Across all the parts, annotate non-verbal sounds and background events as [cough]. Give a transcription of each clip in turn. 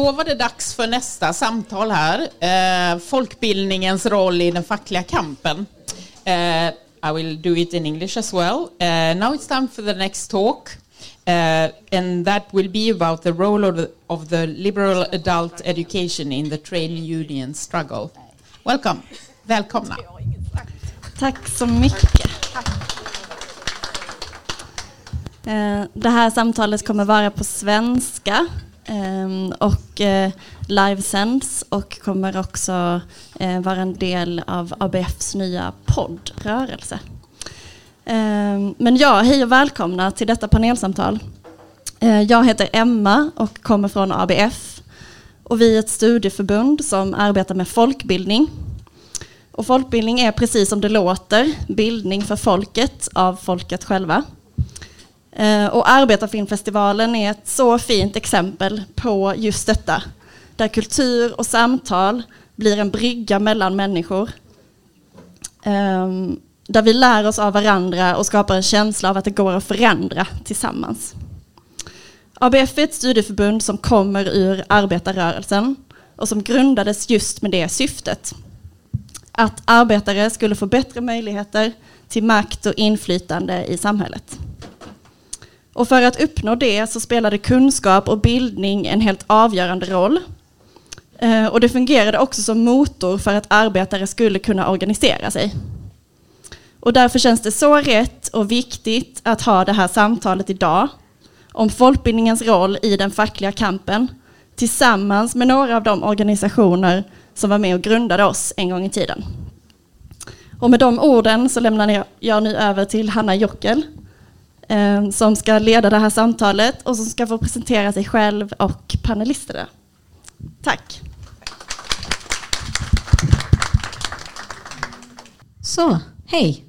då var det dags för nästa samtal här. Eh, folkbildningens roll i den fackliga kampen. Eh, I will do it in English as well. Uh, now it's time for the next talk. Uh, and that will be about the role of the, of the liberal adult education in the trade union struggle. Welcome. Välkomna. Tack så mycket. Eh, det här samtalet kommer vara på svenska Ehm, och eh, livesänds och kommer också eh, vara en del av ABFs nya poddrörelse. Ehm, men ja, hej och välkomna till detta panelsamtal. Eh, jag heter Emma och kommer från ABF och vi är ett studieförbund som arbetar med folkbildning och folkbildning är precis som det låter, bildning för folket av folket själva. Eh, och Arbetarfilmfestivalen är ett så fint exempel på just detta. Där kultur och samtal blir en brygga mellan människor. Ehm, där vi lär oss av varandra och skapar en känsla av att det går att förändra tillsammans. ABF är ett studieförbund som kommer ur arbetarrörelsen och som grundades just med det syftet att arbetare skulle få bättre möjligheter till makt och inflytande i samhället. Och för att uppnå det så spelade kunskap och bildning en helt avgörande roll. Eh, och det fungerade också som motor för att arbetare skulle kunna organisera sig. Och därför känns det så rätt och viktigt att ha det här samtalet idag om folkbildningens roll i den fackliga kampen tillsammans med några av de organisationer som var med och grundade oss en gång i tiden. Och med de orden så lämnar jag nu över till Hanna Jockel Ehm, som ska leda det här samtalet och som ska få presentera sig själv och panelisterna. Tack. Så, hej.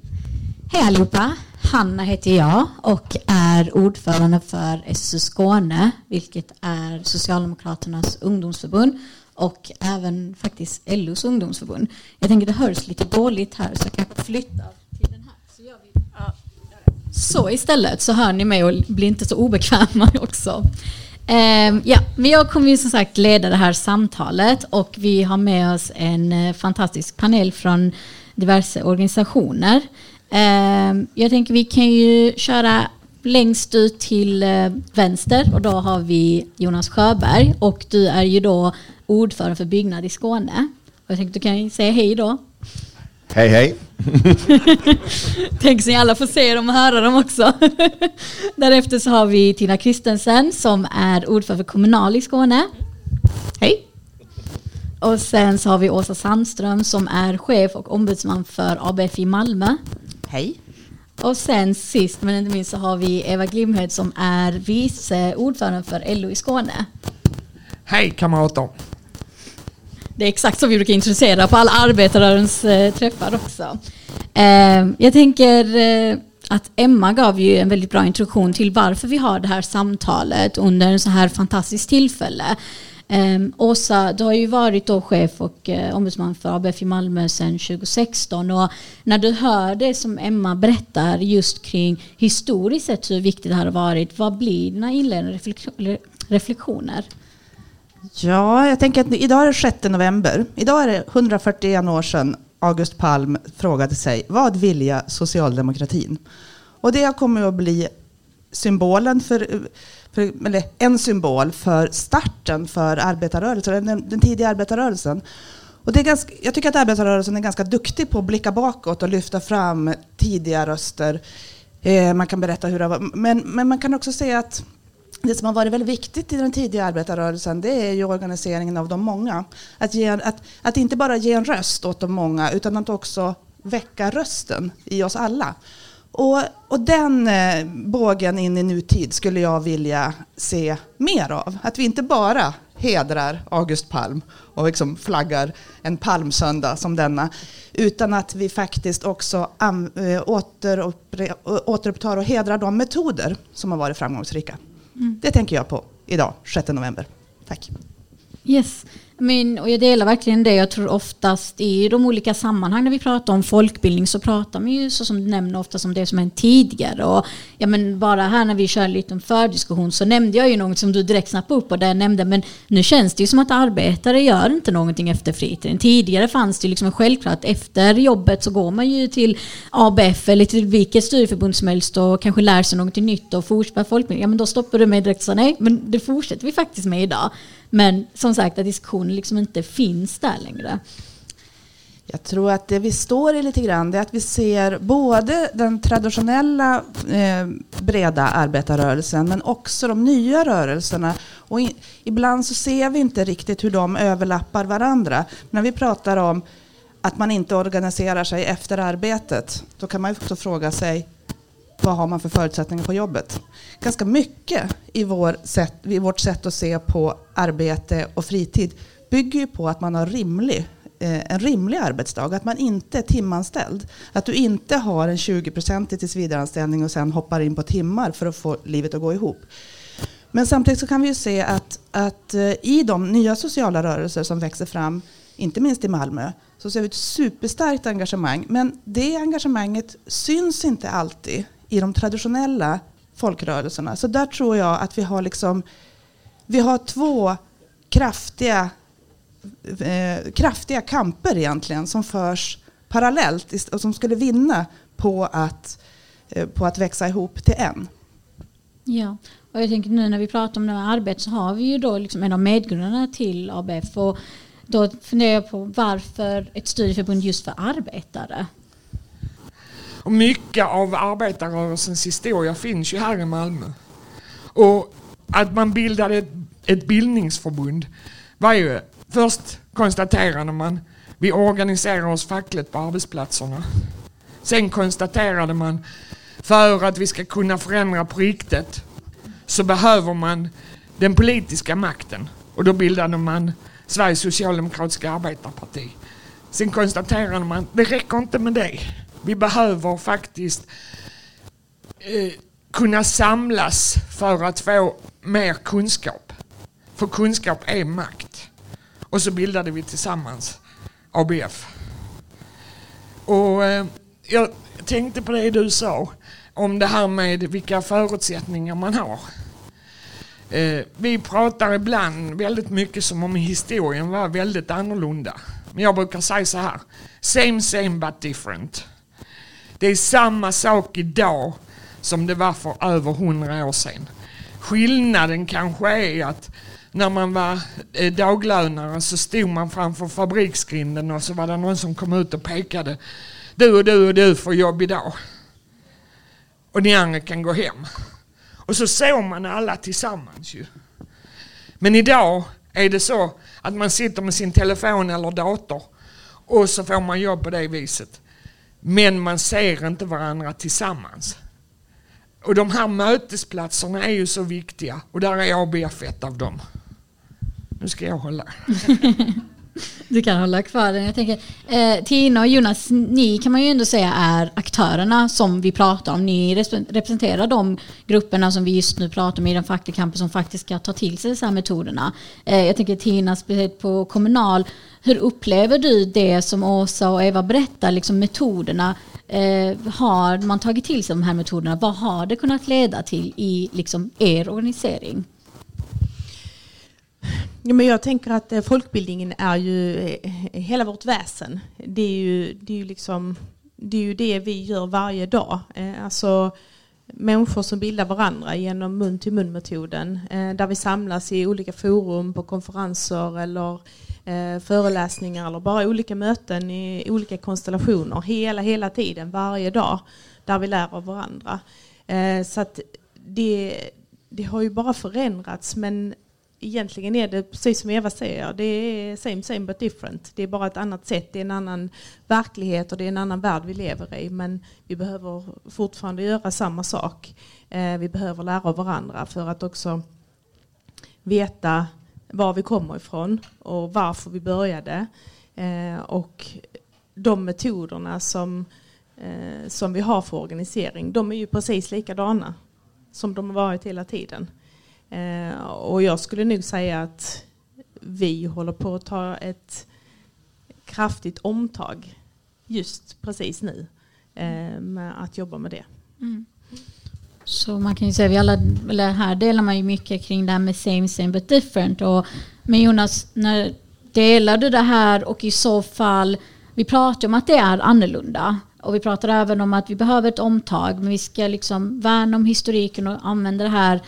Hej allihopa. Hanna heter jag och är ordförande för SSU Skåne, vilket är Socialdemokraternas ungdomsförbund och även faktiskt LOs ungdomsförbund. Jag tänker det hörs lite dåligt här så jag kanske flyttar till den här. Så, gör vi, ja, så istället så hör ni mig och blir inte så obekväma [laughs] också. Um, ja, men jag kommer ju som sagt leda det här samtalet och vi har med oss en eh, fantastisk panel från diverse organisationer. Um, jag tänker vi kan ju köra längst ut till eh, vänster och då har vi Jonas Sjöberg och du är ju då ordförande för Byggnad i Skåne. Och jag tänkte du kan säga hej då. Hej hej. [laughs] Tänk så ni alla får se dem och höra dem också. [laughs] Därefter så har vi Tina Kristensen som är ordförande för Kommunal i Skåne. Hej. Och sen så har vi Åsa Sandström som är chef och ombudsman för ABF i Malmö. Hej. Och sen sist men inte minst så har vi Eva Glimhed som är vice ordförande för LO i Skåne. Hej kamrater. Det är exakt så vi brukar introducera på alla arbetarrörens eh, träffar också. Eh, jag tänker eh, att Emma gav ju en väldigt bra introduktion till varför vi har det här samtalet under en så här fantastiskt tillfälle. Um, Åsa, du har ju varit då chef och uh, ombudsman för ABF i Malmö sedan 2016 och när du hör det som Emma berättar just kring historiskt sett hur viktigt det här har varit, vad blir dina inledande reflektioner? Ja, jag tänker att idag är det 6 november. Idag är det 141 år sedan August Palm frågade sig vad vilja socialdemokratin? Och det kommer att bli symbolen för, för, eller en symbol för starten för arbetarrörelsen, den, den tidiga arbetarrörelsen. Och det är ganska, jag tycker att arbetarrörelsen är ganska duktig på att blicka bakåt och lyfta fram tidiga röster. Eh, man kan berätta hur det var, men, men man kan också säga att det som har varit väldigt viktigt i den tidiga arbetarrörelsen det är ju organiseringen av de många. Att, ge, att, att inte bara ge en röst åt de många utan att också väcka rösten i oss alla. Och, och den eh, bågen in i nutid skulle jag vilja se mer av. Att vi inte bara hedrar August Palm och liksom flaggar en palmsöndag som denna. Utan att vi faktiskt också eh, återupptar och hedrar de metoder som har varit framgångsrika. Mm. Det tänker jag på idag, 6 november. Tack. Yes. Men, och jag delar verkligen det. Jag tror oftast i de olika sammanhang när vi pratar om folkbildning så pratar man ju så som du nämner oftast om det som hänt tidigare. Och, ja, men bara här när vi kör en liten fördiskussion så nämnde jag ju något som du direkt snappade upp och där jag nämnde men nu känns det ju som att arbetare gör inte någonting efter fritiden. Tidigare fanns det ju liksom självklart efter jobbet så går man ju till ABF eller till vilket studieförbund som helst och kanske lär sig någonting nytt och fortsätter folkbildning. Ja men då stoppar du mig direkt och säger nej men det fortsätter vi faktiskt med idag. Men som sagt att diskussionen liksom inte finns där längre. Jag tror att det vi står i lite grann det är att vi ser både den traditionella eh, breda arbetarrörelsen men också de nya rörelserna. Och i, ibland så ser vi inte riktigt hur de överlappar varandra. När vi pratar om att man inte organiserar sig efter arbetet, då kan man ju också fråga sig vad har man för förutsättningar på jobbet? Ganska mycket i, vår sätt, i vårt sätt att se på arbete och fritid bygger ju på att man har rimlig, eh, en rimlig arbetsdag, att man inte är timanställd. Att du inte har en 20-procentig tillsvidareanställning och sen hoppar in på timmar för att få livet att gå ihop. Men samtidigt så kan vi ju se att, att eh, i de nya sociala rörelser som växer fram, inte minst i Malmö, så ser vi ett superstarkt engagemang. Men det engagemanget syns inte alltid i de traditionella folkrörelserna. Så där tror jag att vi har, liksom, vi har två kraftiga, eh, kraftiga kamper egentligen som förs parallellt och som skulle vinna på att, eh, på att växa ihop till en. Ja, och jag tänker nu när vi pratar om det här arbetet så har vi ju då liksom en av medgrundarna till ABF och då funderar jag på varför ett studieförbund just för arbetare? Och mycket av arbetarrörelsens historia finns ju här i Malmö. Och att man bildade ett, ett bildningsförbund var ju, först konstaterade man, vi organiserar oss fackligt på arbetsplatserna. Sen konstaterade man, för att vi ska kunna förändra på riktigt så behöver man den politiska makten. Och då bildade man Sveriges socialdemokratiska arbetarparti. Sen konstaterade man, det räcker inte med det. Vi behöver faktiskt eh, kunna samlas för att få mer kunskap. För kunskap är makt. Och så bildade vi tillsammans ABF. Och eh, jag tänkte på det du sa om det här med vilka förutsättningar man har. Eh, vi pratar ibland väldigt mycket som om historien var väldigt annorlunda. Men jag brukar säga så här. Same same but different. Det är samma sak idag som det var för över hundra år sedan. Skillnaden kanske är att när man var eh, daglönare så stod man framför fabriksgrinden och så var det någon som kom ut och pekade. Du och du och du får jobb idag. Och ni andra kan gå hem. Och så såg man alla tillsammans ju. Men idag är det så att man sitter med sin telefon eller dator och så får man jobb på det viset. Men man ser inte varandra tillsammans. Och de här mötesplatserna är ju så viktiga och där är ABF ett av dem. Nu ska jag hålla. [laughs] Du kan hålla kvar den. Jag tänker, eh, Tina och Jonas, ni kan man ju ändå säga är aktörerna som vi pratar om. Ni representerar de grupperna som vi just nu pratar om i den fackliga kampen som faktiskt ska ta till sig dessa här metoderna. Eh, jag tänker Tina, speciellt på Kommunal, hur upplever du det som Åsa och Eva berättar, liksom metoderna? Eh, har man tagit till sig de här metoderna? Vad har det kunnat leda till i liksom, er organisering? Ja, men jag tänker att eh, folkbildningen är ju eh, hela vårt väsen. Det är ju det, är ju liksom, det, är ju det vi gör varje dag. Eh, alltså, människor som bildar varandra genom mun till mun metoden. Där vi samlas i olika forum, på konferenser eller föreläsningar eller bara olika möten i olika konstellationer hela, hela tiden, varje dag. Där vi lär av varandra. Så att det, det har ju bara förändrats men egentligen är det precis som Eva säger, det är same same but different. Det är bara ett annat sätt, det är en annan verklighet och det är en annan värld vi lever i. Men vi behöver fortfarande göra samma sak. Eh, vi behöver lära av varandra för att också veta var vi kommer ifrån och varför vi började. Eh, och de metoderna som, eh, som vi har för organisering, de är ju precis likadana som de har varit hela tiden. Eh, och jag skulle nog säga att vi håller på att ta ett kraftigt omtag just precis nu eh, med att jobba med det. Mm. Så man kan ju säga, vi alla, eller här delar man ju mycket kring det här med same same but different. Och, men Jonas, när delar du det här och i så fall, vi pratar om att det är annorlunda. Och vi pratar även om att vi behöver ett omtag, men vi ska liksom värna om historiken och använda det här.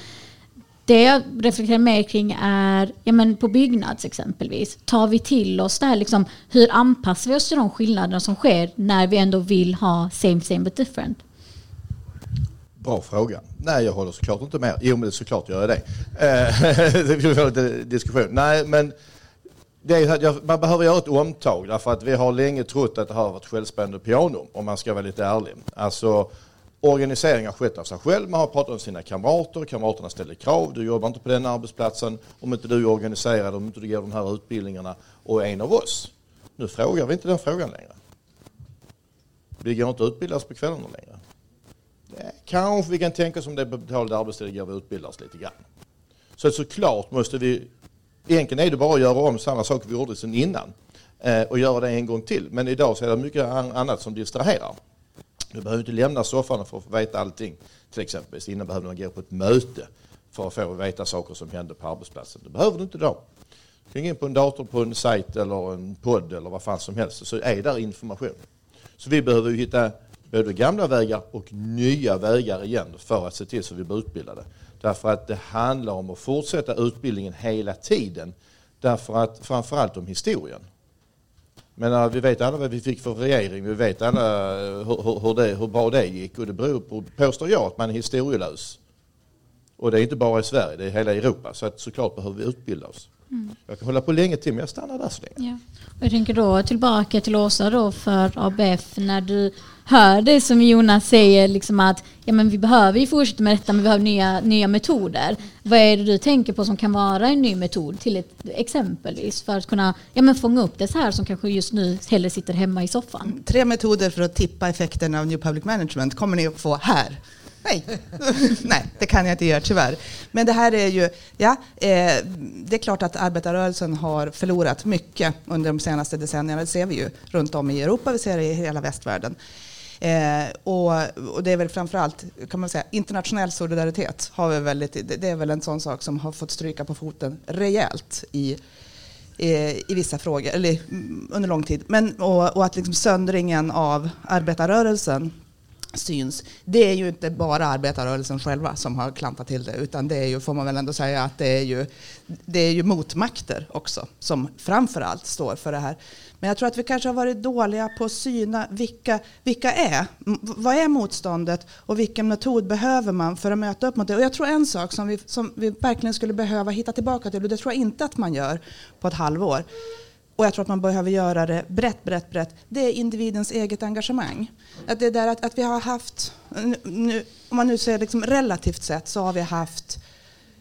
Det jag reflekterar mer kring är, ja men på Byggnads exempelvis, tar vi till oss det här liksom, hur anpassar vi oss till de skillnader som sker när vi ändå vill ha same same but different? Bra fråga. Nej, jag håller såklart inte med. Jo, men såklart gör jag det. Vi eh, [laughs] det blir lite diskussion. Nej, men det är, man behöver göra ett omtag därför att vi har länge trott att det har varit självspelande piano, om man ska vara lite ärlig. Alltså, organiseringen har skett av sig själv. Man har pratat med sina kamrater, kamraterna ställer krav. Du jobbar inte på den arbetsplatsen om inte du är organiserad, om inte du går de här utbildningarna och är en av oss. Nu frågar vi inte den frågan längre. Vi går inte utbildas på kvällarna längre. Kanske vi kan tänka oss om det är betald arbetstid går vi utbildar oss lite grann. Så såklart måste vi, egentligen är det bara att göra om samma sak vi gjorde sedan innan eh, och göra det en gång till. Men idag så är det mycket annat som distraherar. Du behöver inte lämna soffan för att få veta allting. Till exempel innan behöver man gå på ett möte för att få veta saker som händer på arbetsplatsen. Det behöver du inte idag. Du kan gå in på en dator på en sajt eller en podd eller vad fan som helst så är där information. Så vi behöver ju hitta både gamla vägar och nya vägar igen för att se till så vi blir utbildade. Därför att det handlar om att fortsätta utbildningen hela tiden. Därför att framförallt om historien. Men eh, vi vet alla vad vi fick för regering, vi vet alla eh, hur, hur, det, hur bra det gick och det beror på, påstår jag, att man är historielös. Och det är inte bara i Sverige, det är hela Europa. Så att såklart behöver vi utbilda oss. Mm. Jag kan hålla på länge till men jag stannar där så länge. Ja. Jag tänker då tillbaka till Åsa då för ABF när du hör det som Jonas säger liksom att ja, men vi behöver ju fortsätta med detta men vi behöver nya, nya metoder. Vad är det du tänker på som kan vara en ny metod till ett, exempelvis för att kunna ja, men fånga upp det så här som kanske just nu hellre sitter hemma i soffan? Tre metoder för att tippa effekten av New Public Management kommer ni att få här. Nej. [laughs] Nej, det kan jag inte göra tyvärr. Men det här är ju, ja, eh, det är klart att arbetarrörelsen har förlorat mycket under de senaste decennierna. Det ser vi ju runt om i Europa, vi ser det i hela västvärlden. Eh, och, och, det är väl framförallt kan man säga, internationell solidaritet. Har vi väldigt, det är väl en sån sak som har fått stryka på foten rejält i, i, i vissa frågor, eller under lång tid. Men, och, och att liksom söndringen av arbetarrörelsen syns. Det är ju inte bara arbetarrörelsen själva som har klantat till det, utan det är ju, får man väl ändå säga, att det är ju, det är ju motmakter också som framför allt står för det här. Men jag tror att vi kanske har varit dåliga på att syna vilka, vilka är, vad är motståndet och vilken metod behöver man för att möta upp mot det. Och jag tror en sak som vi, som vi verkligen skulle behöva hitta tillbaka till, och det tror jag inte att man gör på ett halvår, och jag tror att man behöver göra det brett, brett, brett, det är individens eget engagemang. Att det där att, att vi har haft, nu, om man nu ser liksom relativt sett, så har vi haft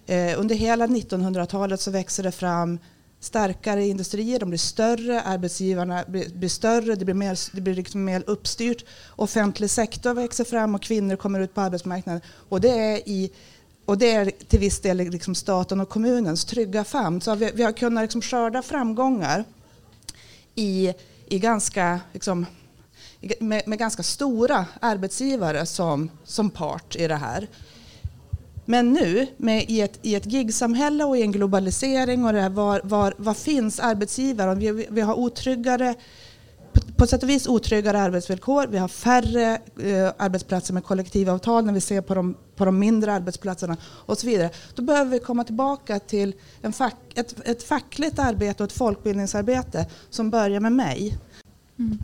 eh, under hela 1900-talet så växer det fram starkare industrier, de blir större, arbetsgivarna blir, blir större, det blir, mer, det blir liksom mer uppstyrt. Offentlig sektor växer fram och kvinnor kommer ut på arbetsmarknaden. Och det är, i, och det är till viss del liksom staten och kommunens trygga famn. Så vi, vi har kunnat liksom skörda framgångar i, i ganska, liksom, med, med, ganska stora arbetsgivare som, som part i det här. Men nu med, i, ett, i ett gigsamhälle och i en globalisering och det här, var, var, var finns arbetsgivare? Vi, vi har otryggare på sätt och vis otryggare arbetsvillkor. Vi har färre eh, arbetsplatser med kollektivavtal när vi ser på de, på de mindre arbetsplatserna och så vidare. Då behöver vi komma tillbaka till en fack, ett, ett fackligt arbete och ett folkbildningsarbete som börjar med mig. Mm.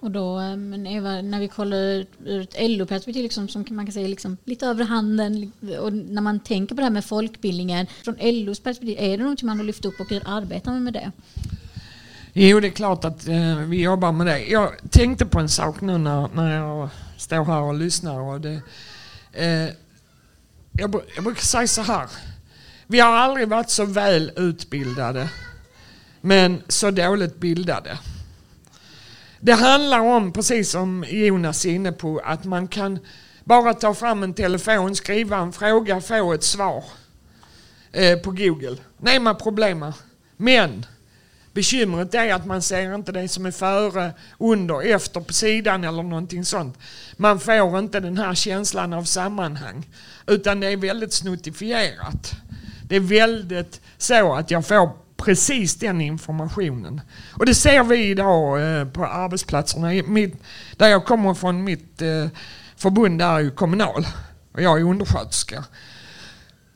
Och då, eh, men Eva, när vi kollar ur ett LO-perspektiv liksom, som man kan säga liksom, lite över handen och när man tänker på det här med folkbildningen från LOs perspektiv, är det något man har lyft upp och hur arbetar man med det? Jo, det är klart att eh, vi jobbar med det. Jag tänkte på en sak nu när, när jag står här och lyssnar. Och det, eh, jag, jag brukar säga så här. Vi har aldrig varit så väl utbildade, men så dåligt bildade. Det handlar om, precis som Jonas är inne på, att man kan bara ta fram en telefon, skriva en fråga, få ett svar eh, på Google. Nej, man problemar. Men bekymret är att man ser inte det som är före, under, efter, på sidan eller någonting sånt. Man får inte den här känslan av sammanhang. Utan det är väldigt snuttifierat. Det är väldigt så att jag får precis den informationen. Och det ser vi idag eh, på arbetsplatserna. Mitt, där jag kommer från, mitt eh, förbund där är ju Kommunal och jag är undersköterska.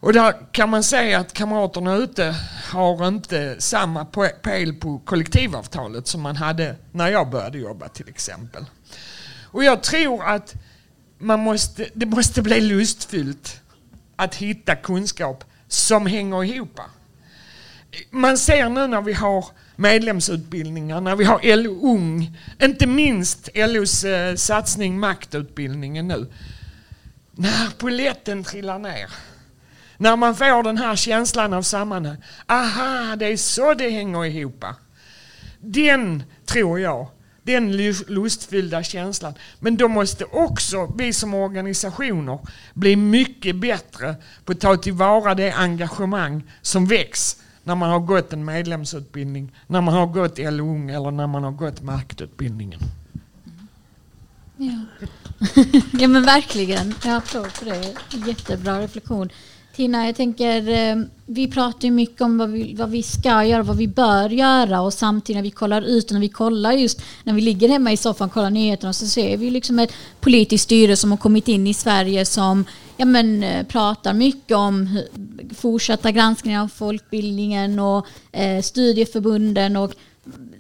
Och där kan man säga att kamraterna ute har inte samma pel på kollektivavtalet som man hade när jag började jobba till exempel. Och jag tror att man måste, det måste bli lustfyllt att hitta kunskap som hänger ihop. Man ser nu när vi har medlemsutbildningar, när vi har LO Ung, inte minst LOs eh, satsning Maktutbildningen nu. När poletten trillar ner, när man får den här känslan av sammanhang. Aha, det är så det hänger ihop. Den tror jag den lustfyllda känslan. Men då måste också vi som organisationer bli mycket bättre på att ta tillvara det engagemang som väcks när man har gått en medlemsutbildning, när man har gått LO eller när man har gått markutbildningen. Ja. [laughs] ja men verkligen, jag applåd för det. Jättebra reflektion. Tina, jag tänker, eh, vi pratar ju mycket om vad vi, vad vi ska göra, vad vi bör göra och samtidigt när vi kollar ut och när vi kollar just när vi ligger hemma i soffan och kollar nyheterna så ser vi liksom ett politiskt styre som har kommit in i Sverige som ja, men, eh, pratar mycket om fortsatta granskningar av folkbildningen och eh, studieförbunden och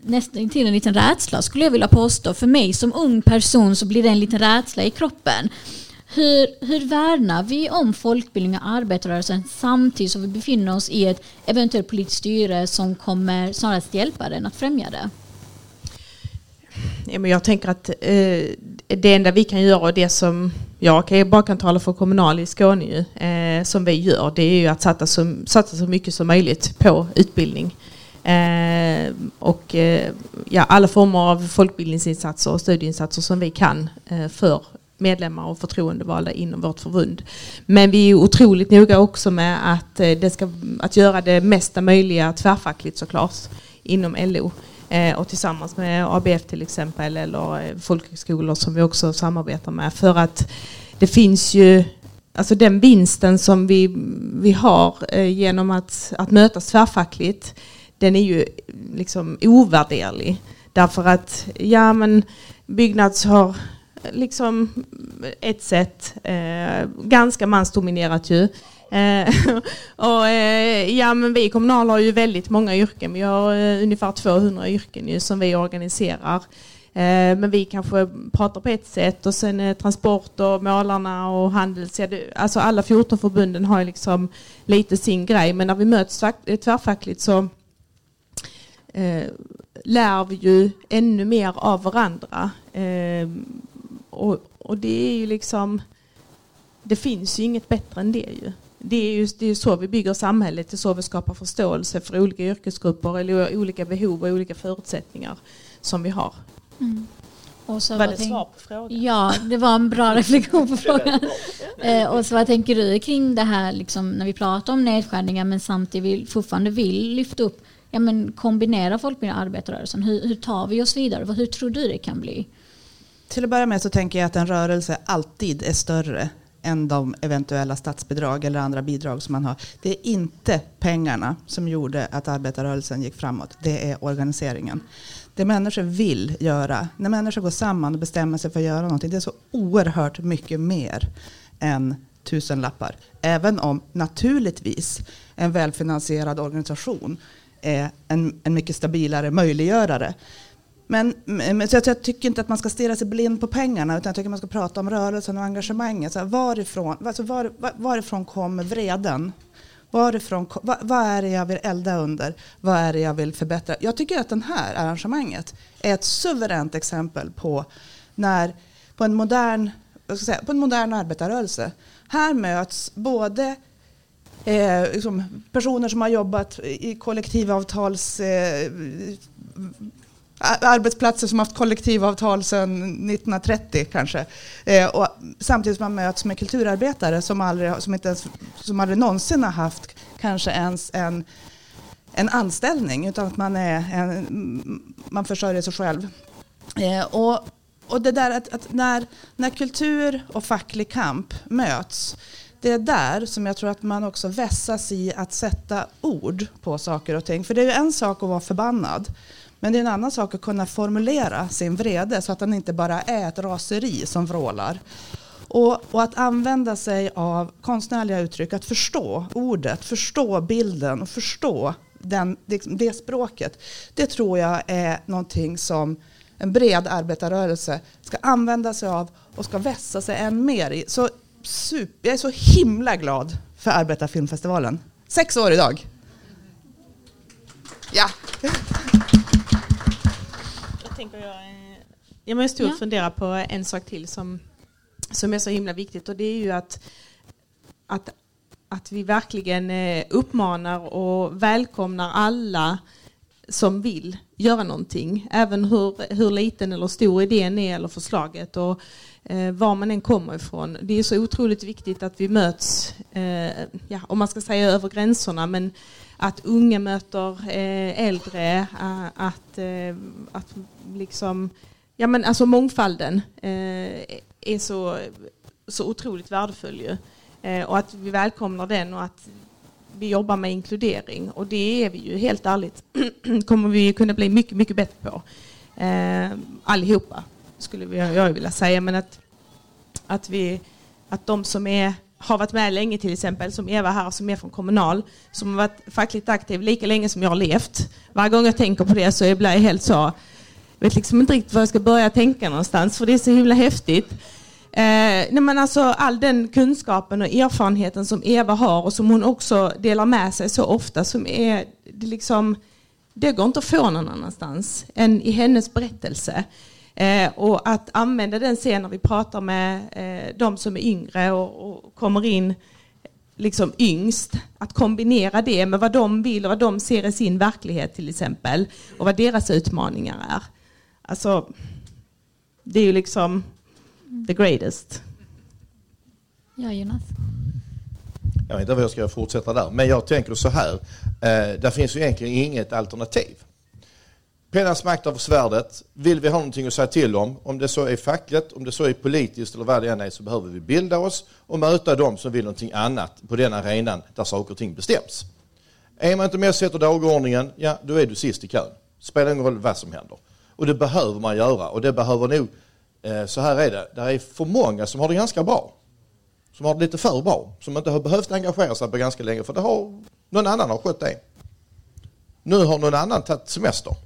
nästan till en liten rädsla skulle jag vilja påstå. För mig som ung person så blir det en liten rädsla i kroppen. Hur, hur värnar vi om folkbildning och arbetarrörelsen samtidigt som vi befinner oss i ett eventuellt politiskt styre som kommer snarast hjälpa den att främja det? Ja, men jag tänker att eh, det enda vi kan göra och det som jag kan, bara kan tala för Kommunal i Skåne ju, eh, som vi gör det är ju att satsa så, satsa så mycket som möjligt på utbildning. Eh, och eh, ja, alla former av folkbildningsinsatser och studieinsatser som vi kan eh, för medlemmar och förtroendevalda inom vårt förbund. Men vi är otroligt noga också med att, eh, det ska, att göra det mesta möjliga tvärfackligt såklart inom LO eh, och tillsammans med ABF till exempel eller eh, folkhögskolor som vi också samarbetar med för att det finns ju Alltså den vinsten som vi, vi har genom att, att mötas tvärfackligt den är ju liksom ovärderlig. Därför att ja men Byggnads har liksom ett sätt. Eh, ganska mansdominerat ju. Eh, [laughs] och, eh, ja, men vi kommunala har ju väldigt många yrken. Vi har eh, ungefär 200 yrken ju, som vi organiserar. Eh, men vi kanske pratar på ett sätt och sen eh, transport och målarna och handels... Alltså alla 14 förbunden har liksom lite sin grej. Men när vi möts eh, tvärfackligt så eh, lär vi ju ännu mer av varandra. Eh, och, och det är ju liksom, det finns ju inget bättre än det ju. Det är ju det är så vi bygger samhället, det är så vi skapar förståelse för olika yrkesgrupper eller olika behov och olika förutsättningar som vi har. Mm. Och så var det svar på frågan? Ja, det var en bra [laughs] reflektion på frågan. eh, och så vad tänker du kring det här liksom, när vi pratar om nedskärningar men samtidigt vill, fortfarande vill lyfta upp, ja, men kombinera folkbildning och arbetarrörelsen. Hur, hur tar vi oss vidare? Hur tror du det kan bli? Till att börja med så tänker jag att en rörelse alltid är större än de eventuella statsbidrag eller andra bidrag som man har. Det är inte pengarna som gjorde att arbetarrörelsen gick framåt. Det är organiseringen. Det människor vill göra, när människor går samman och bestämmer sig för att göra någonting, det är så oerhört mycket mer än tusenlappar. Även om naturligtvis en välfinansierad organisation är en, en mycket stabilare möjliggörare. Men, men så jag, tycker inte att man ska stirra sig blind på pengarna utan jag tycker man ska prata om rörelsen och engagemanget. Så här, varifrån, alltså var, var, varifrån kommer vreden? Varifrån, vad, vad är det jag vill elda under? Vad är det jag vill förbättra? Jag tycker att det här arrangemanget är ett suveränt exempel på när på en modern, jag ska säga, på en modern arbetarrörelse. Här möts både eh, liksom personer som har jobbat i kollektivavtals eh, arbetsplatser som haft kollektivavtal sedan 1930 kanske. Eh, och samtidigt som man möts med kulturarbetare som aldrig, som inte ens, som aldrig någonsin har haft kanske ens en en anställning utan att man, är en, man försörjer sig själv. Eh, och, och det där att, att, när, när kultur och facklig kamp möts det är där som jag tror att man också vässas i att sätta ord på saker och ting. För det är ju en sak att vara förbannad. Men det är en annan sak att kunna formulera sin vrede så att den inte bara är ett raseri som vrålar. Och, och, att använda sig av konstnärliga uttryck, att förstå ordet, förstå bilden och förstå den, det, det språket. Det tror jag är någonting som en bred arbetarrörelse ska använda sig av och ska vässa sig än mer i. Så super, jag är så himla glad för Arbetarfilmfestivalen. Sex år idag. Ja. Jag tänker jag, jag måste ja. fundera på en sak till som, som är så himla viktigt och det är ju att, att, att vi verkligen eh, uppmanar och välkomnar alla som vill göra någonting. Även hur, hur liten eller stor idén är eller förslaget. Och, eh, var man än kommer ifrån. Det är så otroligt viktigt att vi möts, eh, ja, om man ska säga över gränserna, men att unga möter eh, äldre, eh, att, eh, att liksom, ja men alltså mångfalden är så, så otroligt värdefull ju. och att vi välkomnar den och att vi jobbar med inkludering och det är vi ju helt ärligt [clears throat] kommer vi kunna bli mycket, mycket bättre på. Eh, allihopa skulle jag vilja säga men att, att, vi, att de som är, har varit med länge till exempel som Eva här som är från Kommunal som har varit fackligt aktiv lika länge som jag har levt. Varje gång jag tänker på det så blir jag helt så jag vet liksom inte riktigt var jag ska börja tänka någonstans för det är så himla häftigt. Eh, nej men alltså, all den kunskapen och erfarenheten som Eva har och som hon också delar med sig så ofta som är det liksom det går inte att få någon annanstans än i hennes berättelse. Eh, och att använda den sen när vi pratar med eh, de som är yngre och, och, kommer in liksom yngst. Att kombinera det med vad de vill och vad de ser i sin verklighet till exempel. Och vad deras utmaningar är. Alltså, det är ju liksom the greatest. Ja, Jonas? Jag vet inte vad jag ska fortsätta där, men jag tänker så här. Eh, där finns ju egentligen inget alternativ. Pennans makt över svärdet. Vill vi ha någonting att säga till om, om det så är fackligt, om det så är politiskt eller vad det än är, så behöver vi bilda oss och möta dem som vill någonting annat på den arenan där saker och ting bestäms. Är man inte med och sätter dagordningen, ja då är du sist i kön. Spelar ingen roll vad som händer. Och det behöver man göra och det behöver nog Eh, så här är det, det är för många som har det ganska bra. Som har det lite för bra, som inte har behövt engagera sig på ganska länge för det har, någon annan har skött det. Nu har någon annan tagit semester.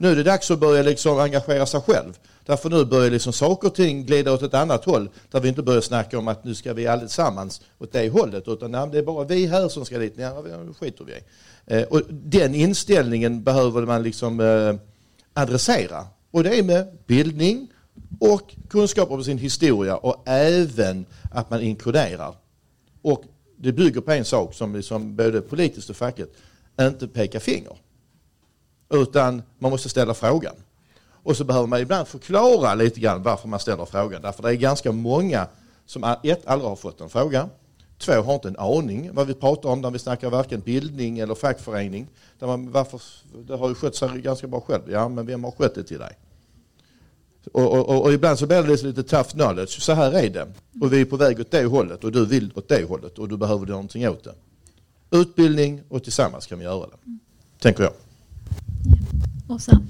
Nu är det dags att börja liksom engagera sig själv. Därför nu börjar liksom saker och ting glida åt ett annat håll där vi inte börjar snacka om att nu ska vi allesammans åt det hållet utan nej, det är bara vi här som ska dit. Nej, skiter vi i. Eh, och den inställningen behöver man liksom eh, adressera. Och det är med bildning, och kunskap om sin historia och även att man inkluderar. Och det bygger på en sak som liksom både politiskt och fackligt, inte peka finger. Utan man måste ställa frågan. Och så behöver man ibland förklara lite grann varför man ställer frågan. Därför det är ganska många som ett, aldrig har fått en fråga. Två, har inte en aning vad vi pratar om när vi snackar varken bildning eller fackförening. Där man, varför, det har ju skött sig ganska bra själv. Ja, men vem har skött det till dig? Och, och, och, ibland så blir det lite tough knowledge. Så här är det. Och vi är på väg åt det hållet och du vill åt det hållet och du behöver någonting åt det. Utbildning och tillsammans kan vi göra det. Tänker jag. Åsa.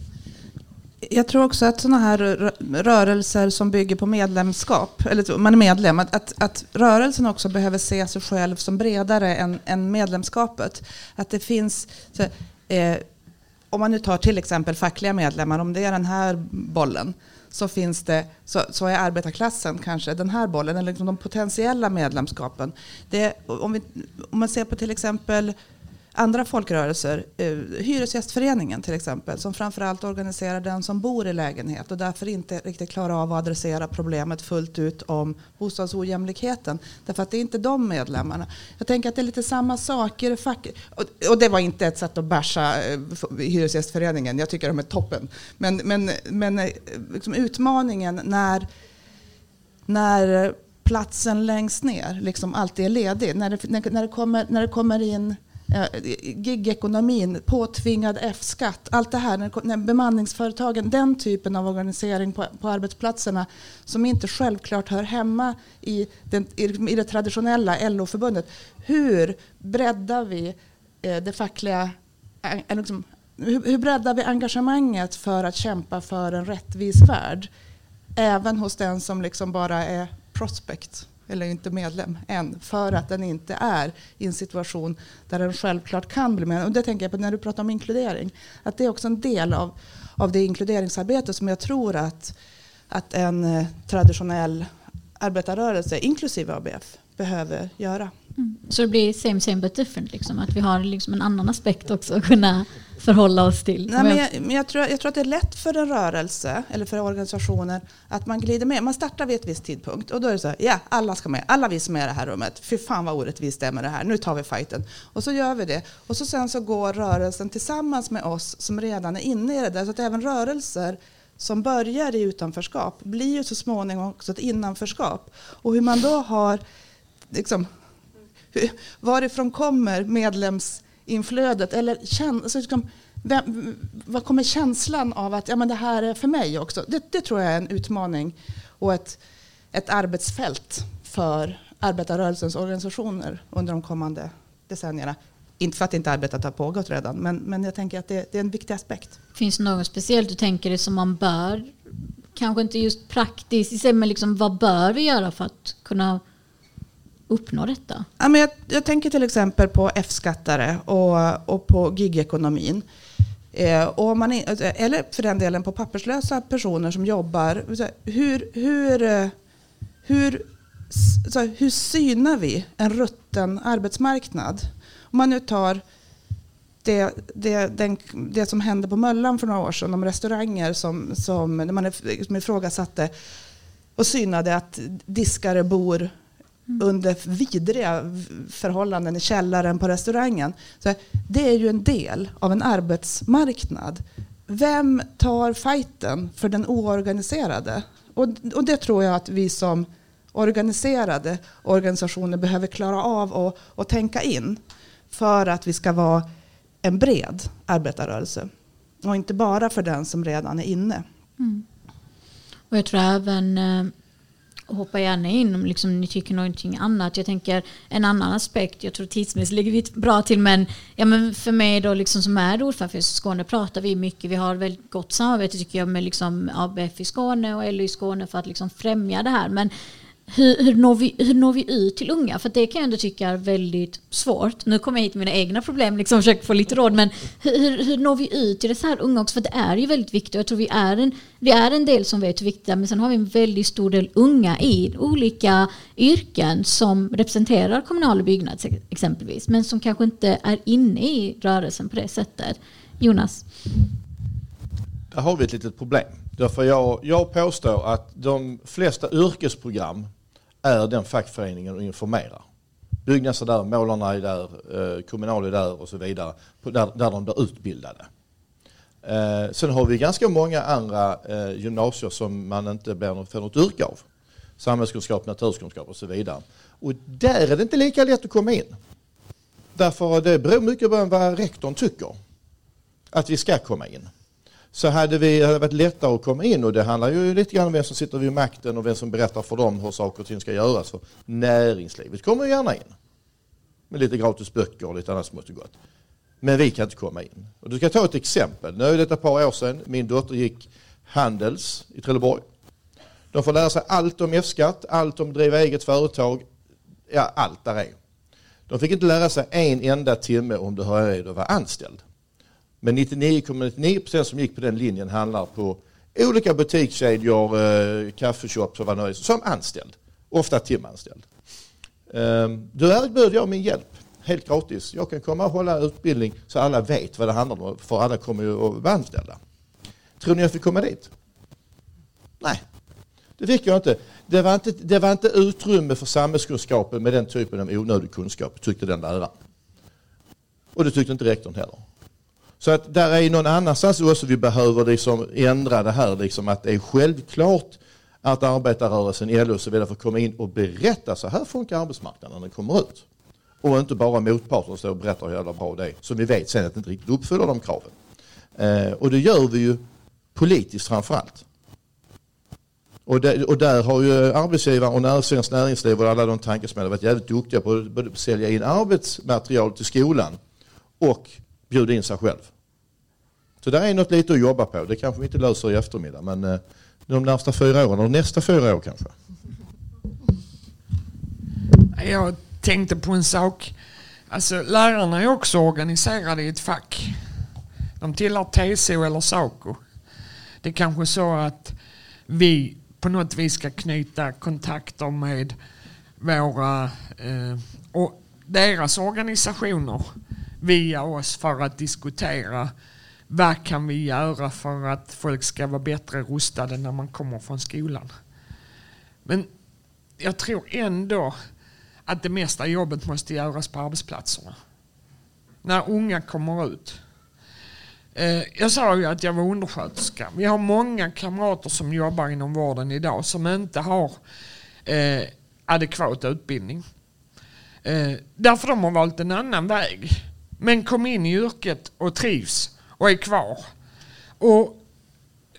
Jag tror också att sådana här rörelser som bygger på medlemskap, eller man är medlem, att, att, att rörelsen också behöver se sig själv som bredare än, än medlemskapet. Att det finns, så, eh, om man nu tar till exempel fackliga medlemmar, om det är den här bollen, så, finns det, så, så är arbetarklassen kanske den här bollen, eller liksom de potentiella medlemskapen. Det, om, vi, om man ser på till exempel andra folkrörelser, eh, Hyresgästföreningen till exempel, som framförallt organiserar den som bor i lägenhet och därför inte riktigt klarar av att adressera problemet fullt ut om bostadsojämlikheten. Därför att det är inte de medlemmarna. Jag tänker att det är lite samma saker. Och, och det var inte ett sätt att basha eh, Hyresgästföreningen, jag tycker de är toppen. Men, men, men eh, liksom utmaningen när, när platsen längst ner liksom alltid är ledig, när det, när, när det, kommer, när det kommer in Eh, gigekonomin, påtvingad F-skatt, allt det här, när, när bemanningsföretagen, den typen av organisering på, på arbetsplatserna som inte självklart hör hemma i, den, i, det traditionella LO-förbundet. Hur breddar vi eh, det fackliga eh, liksom, hur breddar vi engagemanget för att kämpa för en rättvis värld? Även hos den som liksom bara är prospect eller inte medlem än, för att den inte är i en situation där den självklart kan bli med. Och det tänker jag på när du pratar om inkludering. Att det är också en del av, av det inkluderingsarbete som jag tror att, att en eh, traditionell arbetarrörelse, inklusive ABF, behöver göra. Mm. Så det blir same same but different, liksom. att vi har liksom en annan aspekt också att kunna förhålla oss till. Nej, men jag, men jag, tror, jag tror att det är lätt för en rörelse eller för organisationer att man glider med. Man startar vid ett visst tidpunkt och då är det så här, ja, alla ska med. Alla vi som är i det här rummet. Fy fan vad orättvist det är med det här. Nu tar vi fighten. Och så gör vi det. Och så sen så går rörelsen tillsammans med oss som redan är inne i det där. Så att även rörelser som börjar i utanförskap blir ju så småningom också ett innanförskap. Och hur man då har, liksom, varifrån kommer medlemsinflödet? Eller alltså, liksom, vem, vad kommer känslan av att ja, men det här är för mig också? Det, det tror jag är en utmaning och ett, ett arbetsfält för arbetarrörelsens organisationer under de kommande decennierna. Inte för att inte arbetet har pågått redan, men, men jag tänker att det, det är en viktig aspekt. Finns det något speciellt du tänker dig som man bör, kanske inte just praktiskt, men liksom, vad bör vi göra för att kunna uppnå detta? Ja, men jag, jag tänker till exempel på F-skattare och, och på gigekonomin. Eh, och man eh, eller för den delen på papperslösa personer som jobbar. Hur, hur, eh, hur, så hur synar vi en rutten arbetsmarknad? Om man nu tar det, det, den, det som hände på Möllan för några år sedan, de restauranger som, som när man som ifrågasatte och synade att diskare bor mm. under vidriga förhållanden i källaren på restaurangen. Så det är ju en del av en arbetsmarknad. Vem tar fighten för den oorganiserade? Och, och det tror jag att vi som organiserade organisationer behöver klara av och, och tänka in för att vi ska vara en bred arbetarrörelse. Och inte bara för den som redan är inne. Mm. Och jag tror även eh, hoppa gärna in om liksom, ni tycker någonting annat. Jag tänker en annan aspekt, jag tror tidsmässigt ligger vi bra till, men, ja, men för mig då liksom, som är ordförande för Skåne pratar vi mycket, vi har väldigt gott samarbete tycker jag med liksom, ABF i Skåne och LO i Skåne för att liksom, främja det här. Men hur, hur, når vi, hur når vi ut till unga? För det kan jag ändå tycka är väldigt svårt. Nu kommer jag hit med mina egna problem liksom, och försöker få lite råd. Men hur, hur når vi ut till dessa här unga också? För det är ju väldigt viktigt. Jag tror vi är en, vi är en del som vet hur viktigt det är. Men sen har vi en väldigt stor del unga i olika yrken som representerar kommunal byggnad exempelvis. Men som kanske inte är inne i rörelsen på det sättet. Jonas? Där har vi ett litet problem. Därför jag, jag påstår att de flesta yrkesprogram är den fackföreningen och informerar. Byggnads är där, målarna är där, eh, Kommunal är där och så vidare, där, där de blir utbildade. Eh, sen har vi ganska många andra eh, gymnasier som man inte blir får något yrke av. Samhällskunskap, naturkunskap och så vidare. Och där är det inte lika lätt att komma in. Därför det beror mycket på vad rektorn tycker att vi ska komma in så hade vi hade varit lättare att komma in och det handlar ju lite grann om vem som sitter vid makten och vem som berättar för dem hur saker och ting ska göras. För näringslivet kommer ju gärna in med lite gratis böcker och lite annat smått och gott. Men vi kan inte komma in. Och du ska ta ett exempel. Nu är det ett par år sedan. Min dotter gick Handels i Trelleborg. De får lära sig allt om F-skatt, allt om att driva eget företag, ja allt där är. De fick inte lära sig en enda timme om det hur att vara anställd. Men 99,99% som gick på den linjen handlar på olika butikskedjor, eh, kaffeshops och vad det är, som anställd. Ofta timanställd. Ehm, du erbjöd jag min hjälp, helt gratis. Jag kan komma och hålla utbildning så alla vet vad det handlar om, för alla kommer ju att vara anställda. Tror ni jag fick komma dit? Nej, det fick jag inte. Det var inte, det var inte utrymme för samhällskunskapen med den typen av onödig kunskap, tyckte den läraren. Och det tyckte inte rektorn heller. Så att där är någon annanstans också vi behöver liksom ändra det här, liksom att det är självklart att arbetarrörelsen, LO och så vidare får komma in och berätta så här funkar arbetsmarknaden när den kommer ut. Och inte bara motparten står och berättar hur jävla bra det är. Som vi vet sen att det inte riktigt uppfyller de kraven. Eh, och det gör vi ju politiskt framförallt. Och, där, och där har ju arbetsgivare och när, Svenskt Näringsliv och alla de tankesmedjorna varit jävligt duktiga på att sälja in arbetsmaterial till skolan och bjuda in sig själv. Så där är något lite att jobba på. Det kanske vi inte löser i eftermiddag men eh, de närmsta fyra åren, och nästa fyra år kanske. Jag tänkte på en sak. Alltså lärarna är också organiserade i ett fack. De tillhör TCO eller SACO. Det är kanske så att vi på något vis ska knyta kontakter med våra eh, och deras organisationer via oss för att diskutera vad kan vi göra för att folk ska vara bättre rustade när man kommer från skolan. Men jag tror ändå att det mesta jobbet måste göras på arbetsplatserna. När unga kommer ut. Eh, jag sa ju att jag var undersköterska. Vi har många kamrater som jobbar inom vården idag som inte har eh, adekvat utbildning. Eh, därför de har valt en annan väg. Men kom in i yrket och trivs och är kvar. Och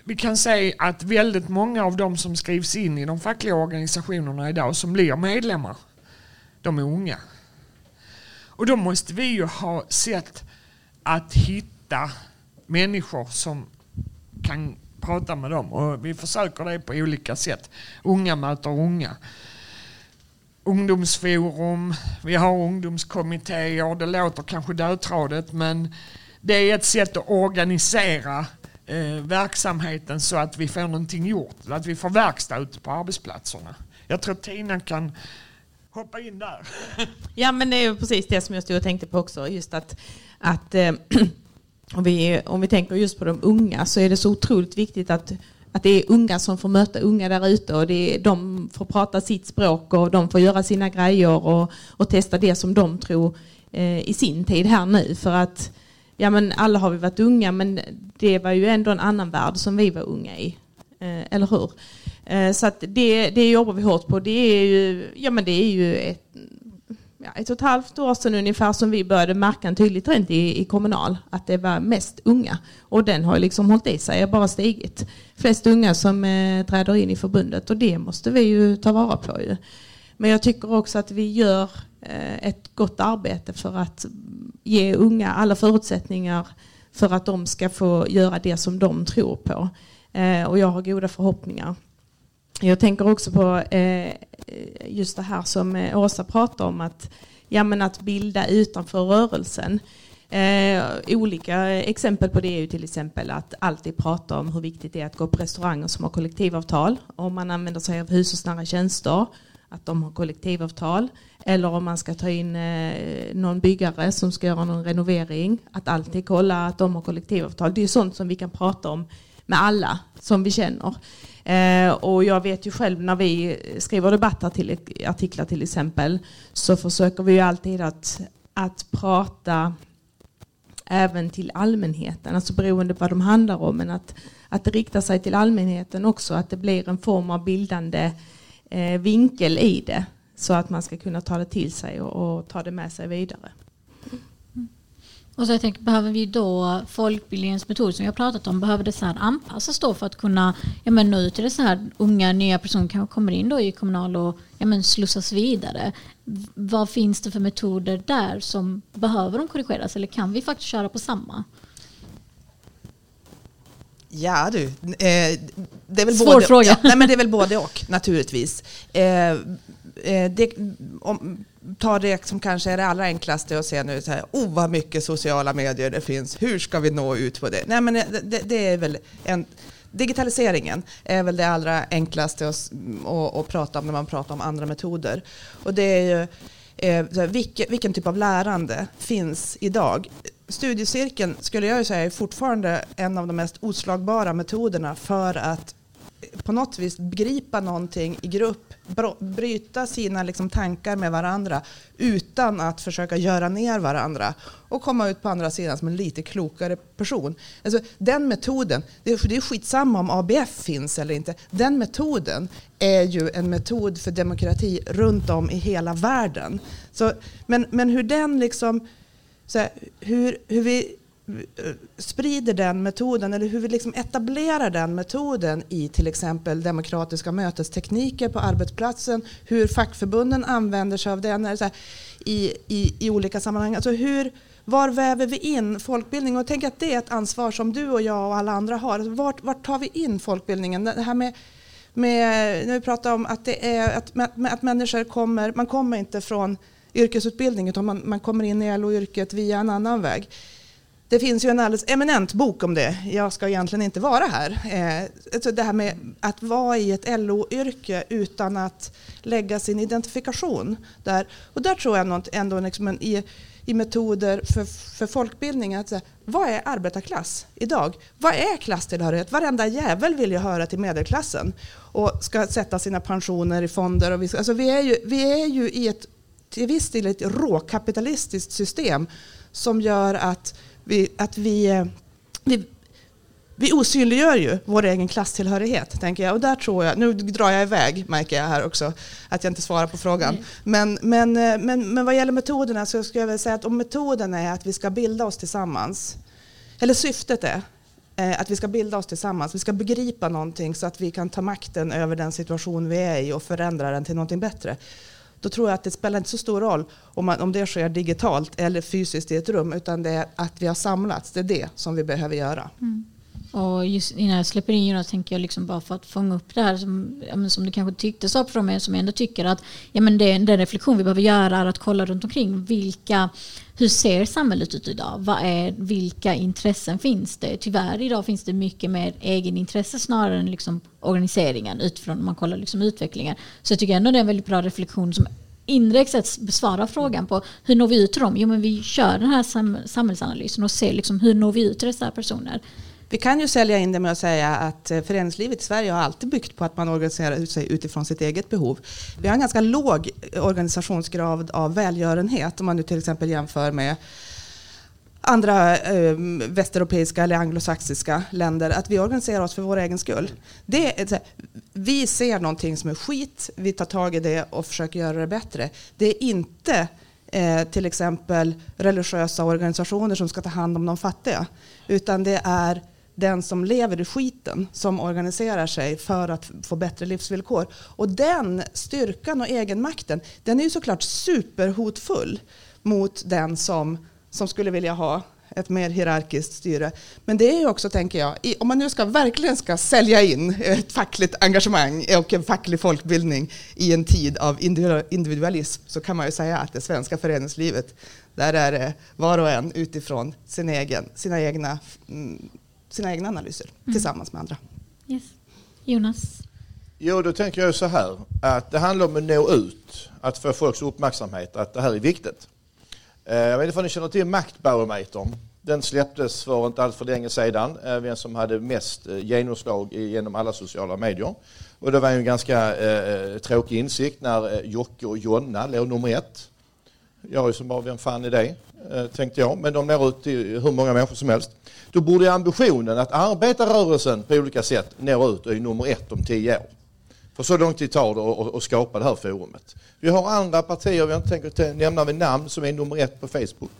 vi kan säga att väldigt många av de som skrivs in i de fackliga organisationerna idag som blir medlemmar, de är unga. Och då måste vi ju ha sett att hitta människor som kan prata med dem. Och vi försöker det på olika sätt. Unga möter unga. Ungdomsforum, vi har ungdomskommittéer. Det låter kanske dödtradigt men det är ett sätt att organisera eh, verksamheten så att vi får någonting gjort. Att vi får verkstad ute på arbetsplatserna. Jag tror Tina kan hoppa in där. [laughs] Ja men det är ju precis det som jag stod och tänkte på också. Just att, att eh, [clears throat] om, vi, om vi tänker just på de unga så är det så otroligt viktigt att, att det är unga som får möta unga där ute och det är, de får prata sitt språk och de får göra sina grejer och, och testa det som de tror eh, i sin tid här nu. För att ja men alla har vi varit unga men det var ju ändå en annan värld som vi var unga i. Eh, eller hur? Eh, så att det, det jobbar vi hårt på. Det är ju, ja men det är ju ett, ja, ett och ett halvt år sedan ungefär som vi började märka en tydlig trend i, i Kommunal. Att det var mest unga. Och den har liksom hållit i sig, bara stigit. Flest unga som eh, träder in i förbundet och det måste vi ju ta vara på ju. Men jag tycker också att vi gör eh, ett gott arbete för att ge unga alla förutsättningar för att de ska få göra det som de tror på. Eh, och jag har goda förhoppningar. Jag tänker också på eh, just det här som eh, Åsa pratar om att, ja, men att bilda utanför rörelsen. Eh, olika exempel på det är ju till exempel att alltid prata om hur viktigt det är att gå på restauranger som har kollektivavtal. Om man använder sig av hushållsnära tjänster, att de har kollektivavtal. Eller om man ska ta in eh, någon byggare som ska göra någon renovering. Att alltid kolla att de har kollektivavtal. Det är sånt som vi kan prata om med alla som vi känner. Eh, och jag vet ju själv när vi skriver debattartiklar till exempel så försöker vi ju alltid att, att prata även till allmänheten, alltså beroende på vad de handlar om, men att, att det riktar sig till allmänheten också, att det blir en form av bildande eh, vinkel i det så att man ska kunna ta det till sig och, och ta det med sig vidare. Och så jag tänker, behöver vi då folkbildningens metod som har pratat om, behöver det så här anpassas då för att kunna ja, men nå ut till det så här unga nya personer kanske kommer in då i kommunal och ja, men slussas vidare. Vad finns det för metoder där som behöver de korrigeras eller kan vi faktiskt köra på samma? Ja du, eh, det är väl Svår både, fråga. Ja, nej, men det är väl både och naturligtvis. Eh, Eh, det, om, ta det som kanske är det allra enklaste att se nu, så här, oh vad mycket sociala medier det finns, hur ska vi nå ut på det? Nej men eh, det, det, det är väl en, digitaliseringen är väl det allra enklaste att, att, att prata om när man pratar om andra metoder. Och det är ju, eh, vilken, vilken typ av lärande finns idag? Studiecirkeln skulle jag säga är fortfarande en av de mest oslagbara metoderna för att på något vis begripa någonting i grupp, bryta sina liksom tankar med varandra utan att försöka göra ner varandra och komma ut på andra sidan som en lite klokare person. Alltså, den metoden, det är, det är skitsamma om ABF finns eller inte, den metoden är ju en metod för demokrati runt om i hela världen. Så, men, men hur den liksom, så här, hur, hur vi sprider den metoden eller hur vi liksom etablerar den metoden i till exempel demokratiska mötestekniker på arbetsplatsen, hur fackförbunden använder sig av den så här, i, i, i olika sammanhang. Alltså hur, var väver vi in folkbildning? Och tänk att det är ett ansvar som du och jag och alla andra har. Alltså vart, vart tar vi in folkbildningen? Det här med, med, när vi pratar om att, det är, att, med, att människor kommer, man kommer inte från yrkesutbildning utan man, man kommer in i LO-yrket via en annan väg. Det finns ju en alldeles eminent bok om det. Jag ska egentligen inte vara här. Eh, alltså det här med att vara i ett LO-yrke utan att lägga sin identifikation där. Och där tror jag något, ändå liksom en, i, i metoder för, för folkbildning. Att säga, vad är arbetarklass idag? Vad är klasstillhörighet? Varenda jävel vill ju höra till medelklassen och ska sätta sina pensioner i fonder. Och vi, alltså vi, är ju, vi är ju i ett till viss del ett råkapitalistiskt system som gör att vi, att vi, eh, vi, vi osynliggör ju vår egen klasstillhörighet, tänker jag. Och där tror jag, nu drar jag iväg, märker jag här också, att jag inte svarar på frågan. Nej. Men, men, eh, men, men vad gäller metoderna så skulle jag vilja säga att om metoden är att vi ska bilda oss tillsammans, eller syftet är eh, att vi ska bilda oss tillsammans, vi ska begripa någonting så att vi kan ta makten över den situation vi är i och förändra den till någonting bättre då tror jag att det spelar inte så stor roll om, man, om det sker digitalt eller fysiskt i ett rum, utan det är att vi har samlats. Det är det som vi behöver göra. Mm. Och just innan jag släpper in Jonas tänker jag liksom bara för att fånga upp det här som, ja, men som du kanske tyckte sa från mig som jag ändå tycker att ja, men det, den reflektion vi behöver göra är att kolla runt omkring vilka hur ser samhället ut idag? Vad är, vilka intressen finns det? Tyvärr idag finns det mycket mer egenintresse snarare än liksom organiseringen utifrån om man kollar liksom utvecklingen. Så jag tycker ändå det är en väldigt bra reflektion som indirekt sett besvarar frågan på hur når vi ut till dem? Jo men vi kör den här sam samhällsanalysen och ser liksom hur når vi ut till dessa personer. Vi kan ju sälja in det med att säga att eh, föreningslivet i Sverige har alltid byggt på att man organiserar sig utifrån sitt eget behov. Vi har en ganska låg eh, organisationsgrad av välgörenhet om man nu till exempel jämför med andra eh, västeuropeiska eller anglosaxiska länder, att vi organiserar oss för vår egen skull. Det är, så här, vi ser någonting som är skit, vi tar tag i det och försöker göra det bättre. Det är inte eh, till exempel religiösa organisationer som ska ta hand om de fattiga, utan det är den som lever i skiten som organiserar sig för att få bättre livsvillkor. Och den styrkan och egenmakten, den är ju såklart superhotfull mot den som, som skulle vilja ha ett mer hierarkiskt styre. Men det är ju också, tänker jag, i- om man nu ska, verkligen ska sälja in ett fackligt engagemang och en facklig folkbildning i en tid av individualism så kan man ju säga att det svenska föreningslivet, där är det var och en utifrån sin egen, sina, egna, mm, sina egna analyser tillsammans med andra. Yes. Jonas? Jo, då tänker jag så här att det handlar om att nå ut, att få folks uppmärksamhet, att det här är viktigt. Eh, Jag vet inte om ni känner till Maktbarometern. Den släpptes för inte allt för länge sedan, eh, vem som hade mest eh, genomslag genom alla sociala medier. Och det var en ganska eh, tråkig insikt när Jocke och Jonna låg nummer ett. Jag är som bara, vem fan är det? Eh, tänkte jag. Men de når ut till hur många människor som helst. Då borde ambitionen att arbetarrörelsen på olika sätt når ut och är nummer ett om tio år. För så lång tid tar det att- skapa det här forumet. Vi har andra partier, vi har inte tänkt nämna vid namn, som är nummer ett på Facebook.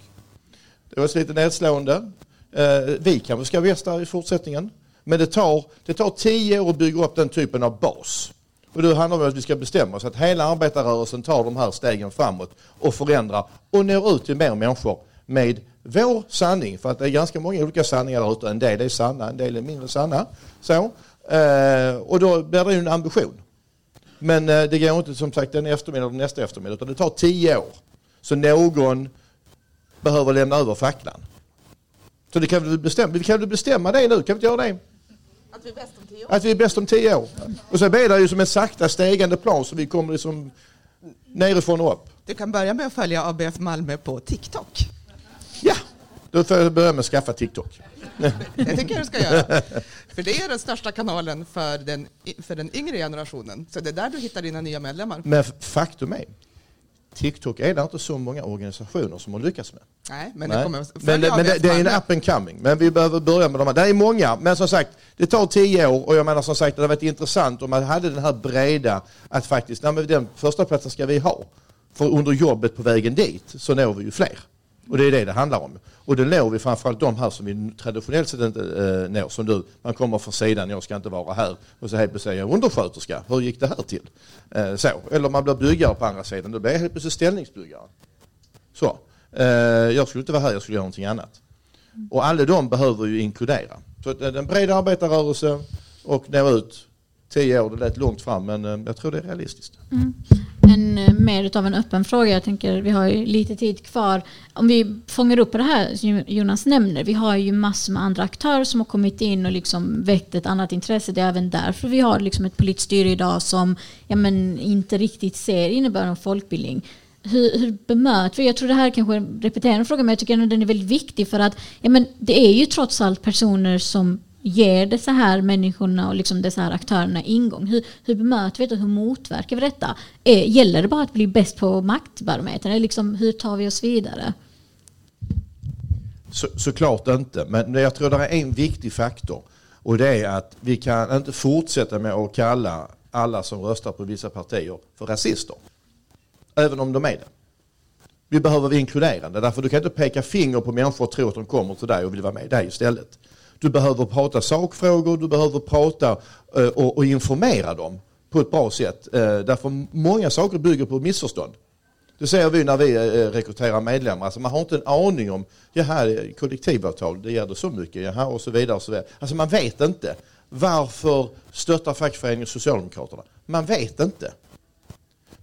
Det var lite nedslående. Eh, vi kanske ska västa i fortsättningen. Men det tar, det tar tio år att bygga upp den typen av bas. Och det handlar om att vi ska bestämma oss att hela arbetarrörelsen tar de här stegen framåt och förändrar och når ut till mer människor med vår sanning. För att det är ganska många olika sanningar där ute. En del är sanna, en del är mindre sanna. Så. Eh, och då blir det ju en ambition. Men eh, det går inte som sagt en eftermiddag eller nästa eftermiddag utan det tar tio år. Så någon behöver lämna över facklan. Så det kan vi, bestämma, vi kan väl bestämma det nu? Kan vi inte göra det? Att vi är bäst om tio Att vi är bäst om tio år. Och så blir det ju som en sakta stegande plan så vi kommer liksom nerifrån och upp. Du kan börja med att följa ABF Malmö på TikTok. Ja, Då får jag börja med att skaffa TikTok. [laughs] Det tycker jag du ska göra. För det är den största kanalen för den, för den yngre generationen. Så det är där du hittar dina nya medlemmar. Men faktum är, TikTok är det inte så många organisationer som har lyckats med. Nej, men Nej. det kommer men, det, men det, det är en up and coming. Men vi behöver börja med de här. Det är många, men som sagt, det tar tio år och jag menar som sagt, det hade varit intressant om man hade den här breda, att faktiskt, nej, men den första platsen ska vi ha. För under jobbet på vägen dit så når vi ju fler. Och det är det det handlar om. Och då når vi framförallt de här som vi traditionellt sett inte eh, når. Som du, man kommer från sidan, jag ska inte vara här. Och så helt plötsligt säger jag undersköterska, hur gick det här till? Eh, så. Eller man blir byggare på andra sidan, då blir jag helt plötsligt ställningsbyggare. Så. Eh, jag skulle inte vara här, jag skulle göra någonting annat. Och alla de behöver ju inkludera. Så eh, en bred arbetarrörelse och nå ut tio år, det lät långt fram men eh, jag tror det är realistiskt. En, eh, mer utav en öppen fråga. Jag tänker vi har ju lite tid kvar. Om vi fångar upp det här som Jonas nämner. Vi har ju massor med andra aktörer som har kommit in och liksom väckt ett annat intresse. Det är även därför vi har liksom ett politiskt styre idag som ja, men, inte riktigt ser innebörden av folkbildning. Hur, hur bemöter vi? Jag tror det här kanske är en repeterande fråga men jag tycker ändå den är väldigt viktig för att ja, men, det är ju trots allt personer som ger dessa här människorna och liksom dessa här aktörerna ingång? Hur, hur bemöter vi det? Hur motverkar vi detta? Är, gäller det bara att bli bäst på maktbarometern? Eller liksom, hur tar vi oss vidare? Så, såklart inte, men jag tror det är en viktig faktor. Och det är att vi kan inte fortsätta med att kalla alla som röstar på vissa partier för rasister. Även om de är det. Vi behöver vara inkluderande, därför du kan inte peka finger på människor och tro att de kommer till dig och vill vara med dig istället. Du behöver prata sakfrågor, du behöver prata eh, och, och informera dem på ett bra sätt. Eh, därför många saker bygger på missförstånd. Det ser vi när vi eh, rekryterar medlemmar. Alltså man har inte en aning om, jaha, kollektivavtal, det ger det så mycket, jaha, och så vidare. Och så vidare. Alltså man vet inte. Varför stöttar fackföreningen Socialdemokraterna? Man vet inte.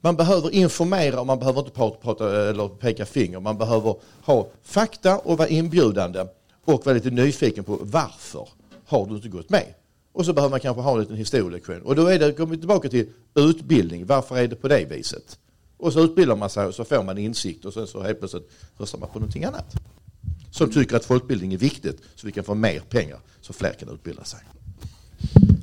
Man behöver informera och man behöver inte prata, prata eller peka finger. Man behöver ha fakta och vara inbjudande och vara lite nyfiken på varför har du inte gått med? Och så behöver man kanske ha en liten historielektion. Och då är det, kommer vi tillbaka till utbildning. Varför är det på det viset? Och så utbildar man sig och så får man insikt och sen så helt plötsligt röstar man på någonting annat. Som tycker att folkbildning är viktigt så vi kan få mer pengar så fler kan utbilda sig.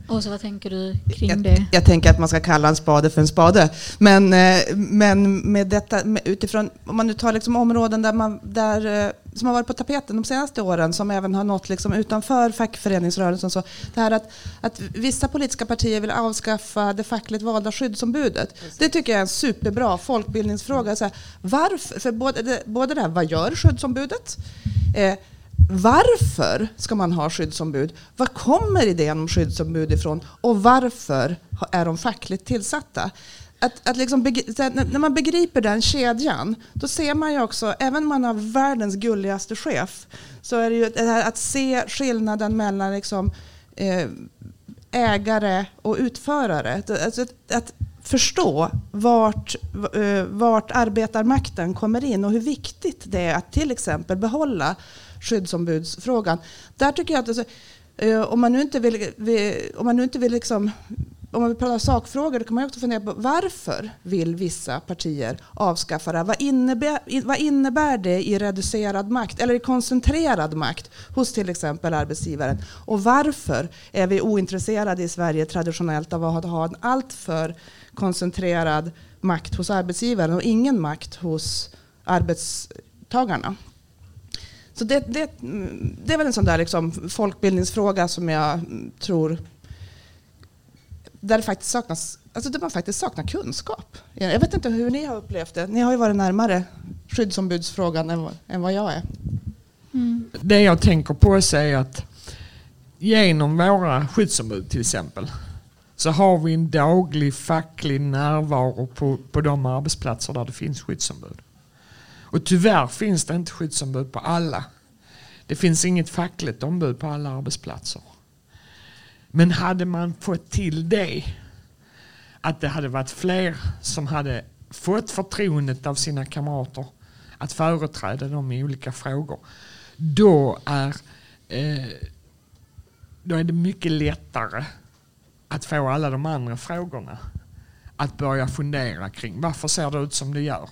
Och så vad tänker du kring Jag, det? jag tänker att man ska kalla en spade för en spade. Men, eh, men med detta, utifrån, om man nu tar liksom områden där man, där, eh, som har varit på tapeten de senaste åren, som även har nått liksom utanför fackföreningsrörelsen. Så det här att, att vissa politiska partier vill avskaffa det fackligt valda skyddsombudet. Det tycker jag är en superbra folkbildningsfråga. Så här, varför? För både det, både det här, vad gör skyddsombudet? Eh, varför ska man ha skyddsombud? Var kommer idén om skyddsombud ifrån? Och varför är de fackligt tillsatta? Att, att liksom när man begriper den kedjan, då ser man ju också, även om man har världens gulligaste chef, så är det ju det här att se skillnaden mellan liksom, eh, ägare och utförare. Alltså att, att förstå vart, eh, vart arbetarmakten kommer in och hur viktigt det är att till exempel behålla skyddsombudsfrågan. Där tycker jag att alltså, eh, om man nu inte vill, om man nu inte vill liksom, om man vill prata sakfrågor, då kan man också fundera på varför vill vissa partier avskaffa det? här? Vad innebär, vad innebär det i reducerad makt eller i koncentrerad makt hos till exempel arbetsgivaren? Och varför är vi ointresserade i Sverige traditionellt av att ha en alltför koncentrerad makt hos arbetsgivaren och ingen makt hos arbetstagarna? Så det, det, det är väl en sån där liksom folkbildningsfråga som jag tror där det faktiskt saknas, alltså där man faktiskt saknar kunskap. Jag vet inte hur ni har upplevt det. Ni har ju varit närmare skyddsombudsfrågan än, vad- än vad jag är. Mm. Det jag tänker på är att genom våra skyddsombud till exempel så har vi en daglig facklig närvaro på, på de arbetsplatser där det finns skyddsombud. Och tyvärr finns det inte skyddsombud på alla. Det finns inget fackligt ombud på alla arbetsplatser. Men hade man fått till det, att det hade varit fler som hade fått förtroendet av sina kamrater att företräda dem i olika frågor, då är, eh, då är det mycket lättare att få alla de andra frågorna att börja fundera kring varför ser det ut som det gör?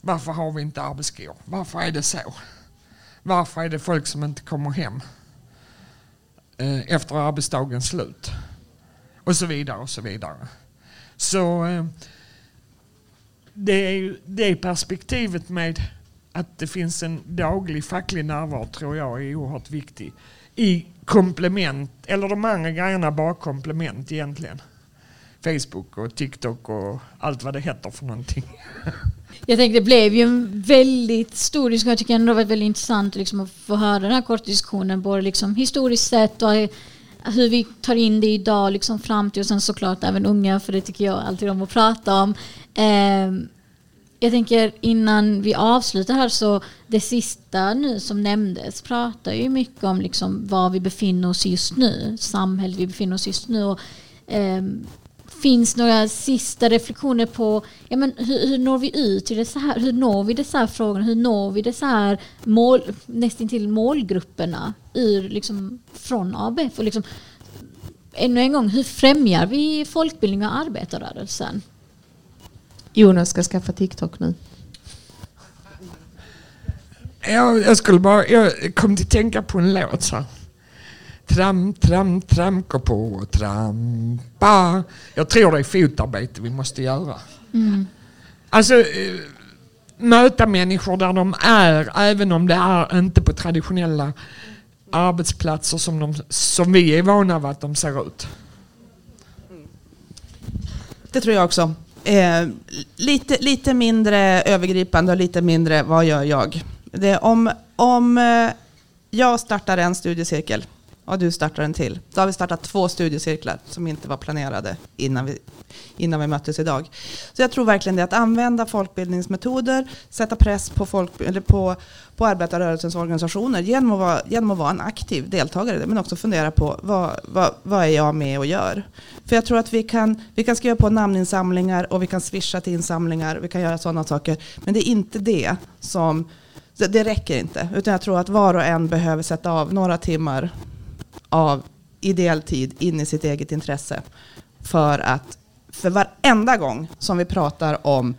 Varför har vi inte arbetsskor? Varför är det så? Varför är det folk som inte kommer hem Eh, efter arbetsdagens slut? Och så vidare och så vidare. Så eh, det är ju det perspektivet med att det finns en daglig facklig närvaro tror jag är oerhört viktig. I komplement, eller de andra grejerna bara komplement egentligen. Facebook och TikTok och allt vad det heter för någonting. [laughs] Jag tänkte det blev ju en väldigt stor diskussion. Jag tycker ändå det var väldigt intressant liksom att få höra den här korta diskussionen. Både liksom historiskt sett och hur vi tar in det idag liksom fram till och sen såklart även unga för det tycker jag alltid om att prata om. Eh, jag tänker innan vi avslutar här så det sista nu som nämndes pratar ju mycket om liksom var vi befinner oss just nu, samhället vi befinner oss just nu. Och, eh, finns några sista reflektioner på ja, men hur, hur når vi ut till det så här? Hur når vi dessa här frågorna? Hur når vi dessa här mål, nästintill målgrupperna ur, liksom, från ABF? Och liksom, ännu en gång, hur främjar vi folkbildning och arbetarrörelsen? Jonas ska skaffa TikTok nu. Jag, jag skulle bara, jag kom till tänka på en låt så här. Tramp, tramp, tramp, gå på och trampa. Jag tror det är fotarbete vi måste göra. Mm. Alltså eh, möta människor där de är, även om det är inte på traditionella arbetsplatser som, de, som vi är vana vid att de ser ut. Det tror jag också. Eh, lite, lite mindre övergripande och lite mindre vad gör jag? Det, om, om eh, jag startar en studiecirkel och du startar en till. Då har vi startat två studiecirklar som inte var planerade innan vi, innan vi möttes idag. Så jag tror verkligen det att använda folkbildningsmetoder, sätta press på, folk, eller på, på arbetarrörelsens organisationer genom att, vara, genom att vara en aktiv deltagare men också fundera på vad, vad, vad är jag med och gör. För jag tror att vi kan, vi kan skriva på namninsamlingar och vi kan swisha till insamlingar, vi kan göra sådana saker, men det är inte det som det räcker inte, utan jag tror att var och en behöver sätta av några timmar av ideell tid in i sitt eget intresse. För att för varenda gång som vi pratar om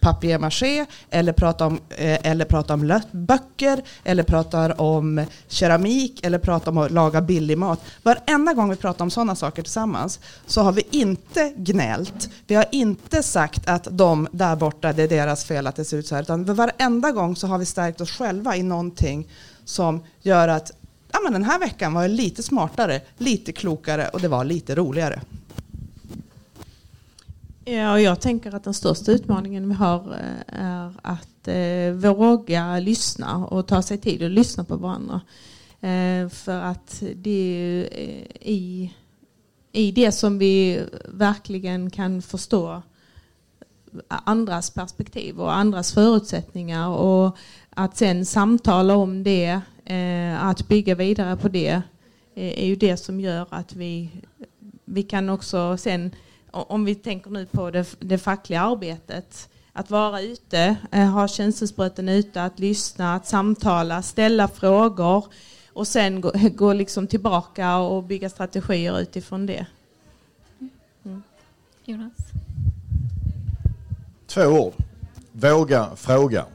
papier-maché eller pratar om, eh, eller pratar om böcker eller pratar om keramik eller pratar om att laga billig mat. Varenda gång vi pratar om sådana saker tillsammans så har vi inte gnällt. Vi har inte sagt att de där borta, det är deras fel att det ser ut så här. Utan varenda gång så har vi stärkt oss själva i någonting som gör att ja, men den här veckan var jag lite smartare, lite klokare och det var lite roligare. Ja, jag tänker att den största utmaningen vi har eh, är att eh, våga lyssna och ta sig tid att lyssna på varandra. Eh, för att det är eh, i, i det som vi verkligen kan förstå andras perspektiv och andras förutsättningar och att sen samtala om det att bygga vidare på det eh, är ju det som gör att vi, vi kan också sen, om vi tänker nu på det, det fackliga arbetet, att vara ute, eh, ha känselspröten ute, att lyssna, att samtala, ställa frågor och sen gå, [laughs] gå liksom tillbaka och bygga strategier utifrån det. Mm. Jonas? Två ord. Våga fråga.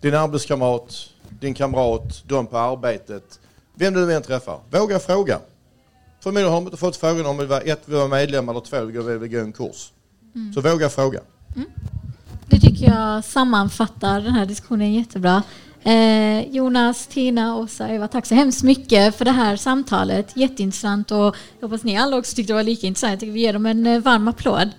Din arbetskamrat, din kamrat, de på arbetet, vem du än träffar. Våga fråga. Förmodligen har de inte fått frågan om det var ett, vi var medlem eller två, vi vill gå en kurs. Mm. Så våga fråga. Mm. Det tycker jag sammanfattar den här diskussionen jättebra. Eh, Jonas, Tina, Åsa, Eva, tack så hemskt mycket för det här samtalet. Jätteintressant och jag hoppas ni alla också tyckte det var lika intressant. Jag tycker vi ger dem en eh, varm applåd.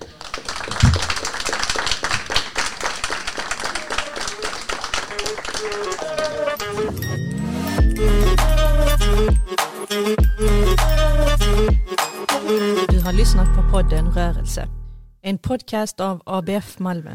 Du har lyssnat på podden Rörelse. En podcast av ABF Malmö.